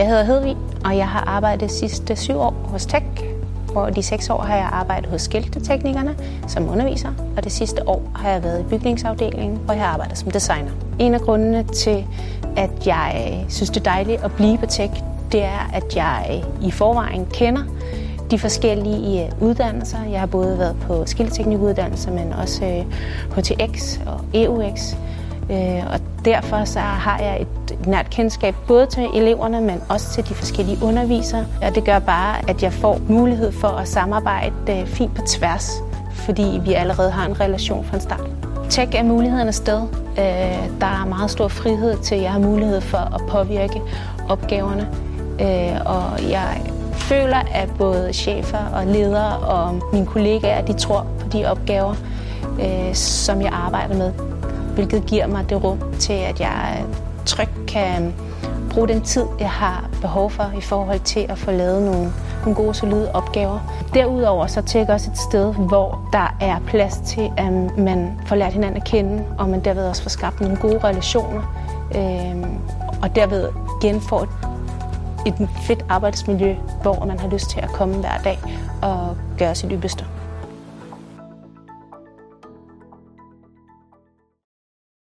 Jeg hedder Hedvig, og jeg har arbejdet de sidste syv år hos Tech. Og de seks år har jeg arbejdet hos skilteteknikerne som underviser, og det sidste år har jeg været i bygningsafdelingen, hvor jeg har arbejdet som designer. En af grundene til, at jeg synes, det er dejligt at blive på Tech, det er, at jeg i forvejen kender de forskellige øh, uddannelser. Jeg har både været på skilteteknikuddannelser, men også øh, HTX og EUX. Øh, og derfor så har jeg et nært kendskab både til eleverne, men også til de forskellige undervisere. Og det gør bare, at jeg får mulighed for at samarbejde øh, fint på tværs, fordi vi allerede har en relation fra en start. Tech er mulighederne sted. Øh, der er meget stor frihed til, at jeg har mulighed for at påvirke opgaverne. Øh, og jeg føler, at både chefer og ledere og mine kollegaer, de tror på de opgaver, øh, som jeg arbejder med. Hvilket giver mig det rum til, at jeg trygt kan bruge den tid, jeg har behov for i forhold til at få lavet nogle, nogle gode, solide opgaver. Derudover så tænker også et sted, hvor der er plads til, at man får lært hinanden at kende, og man derved også får skabt nogle gode relationer, øh, og derved igen får et fedt arbejdsmiljø, hvor man har lyst til at komme hver dag og gøre sit ypperste.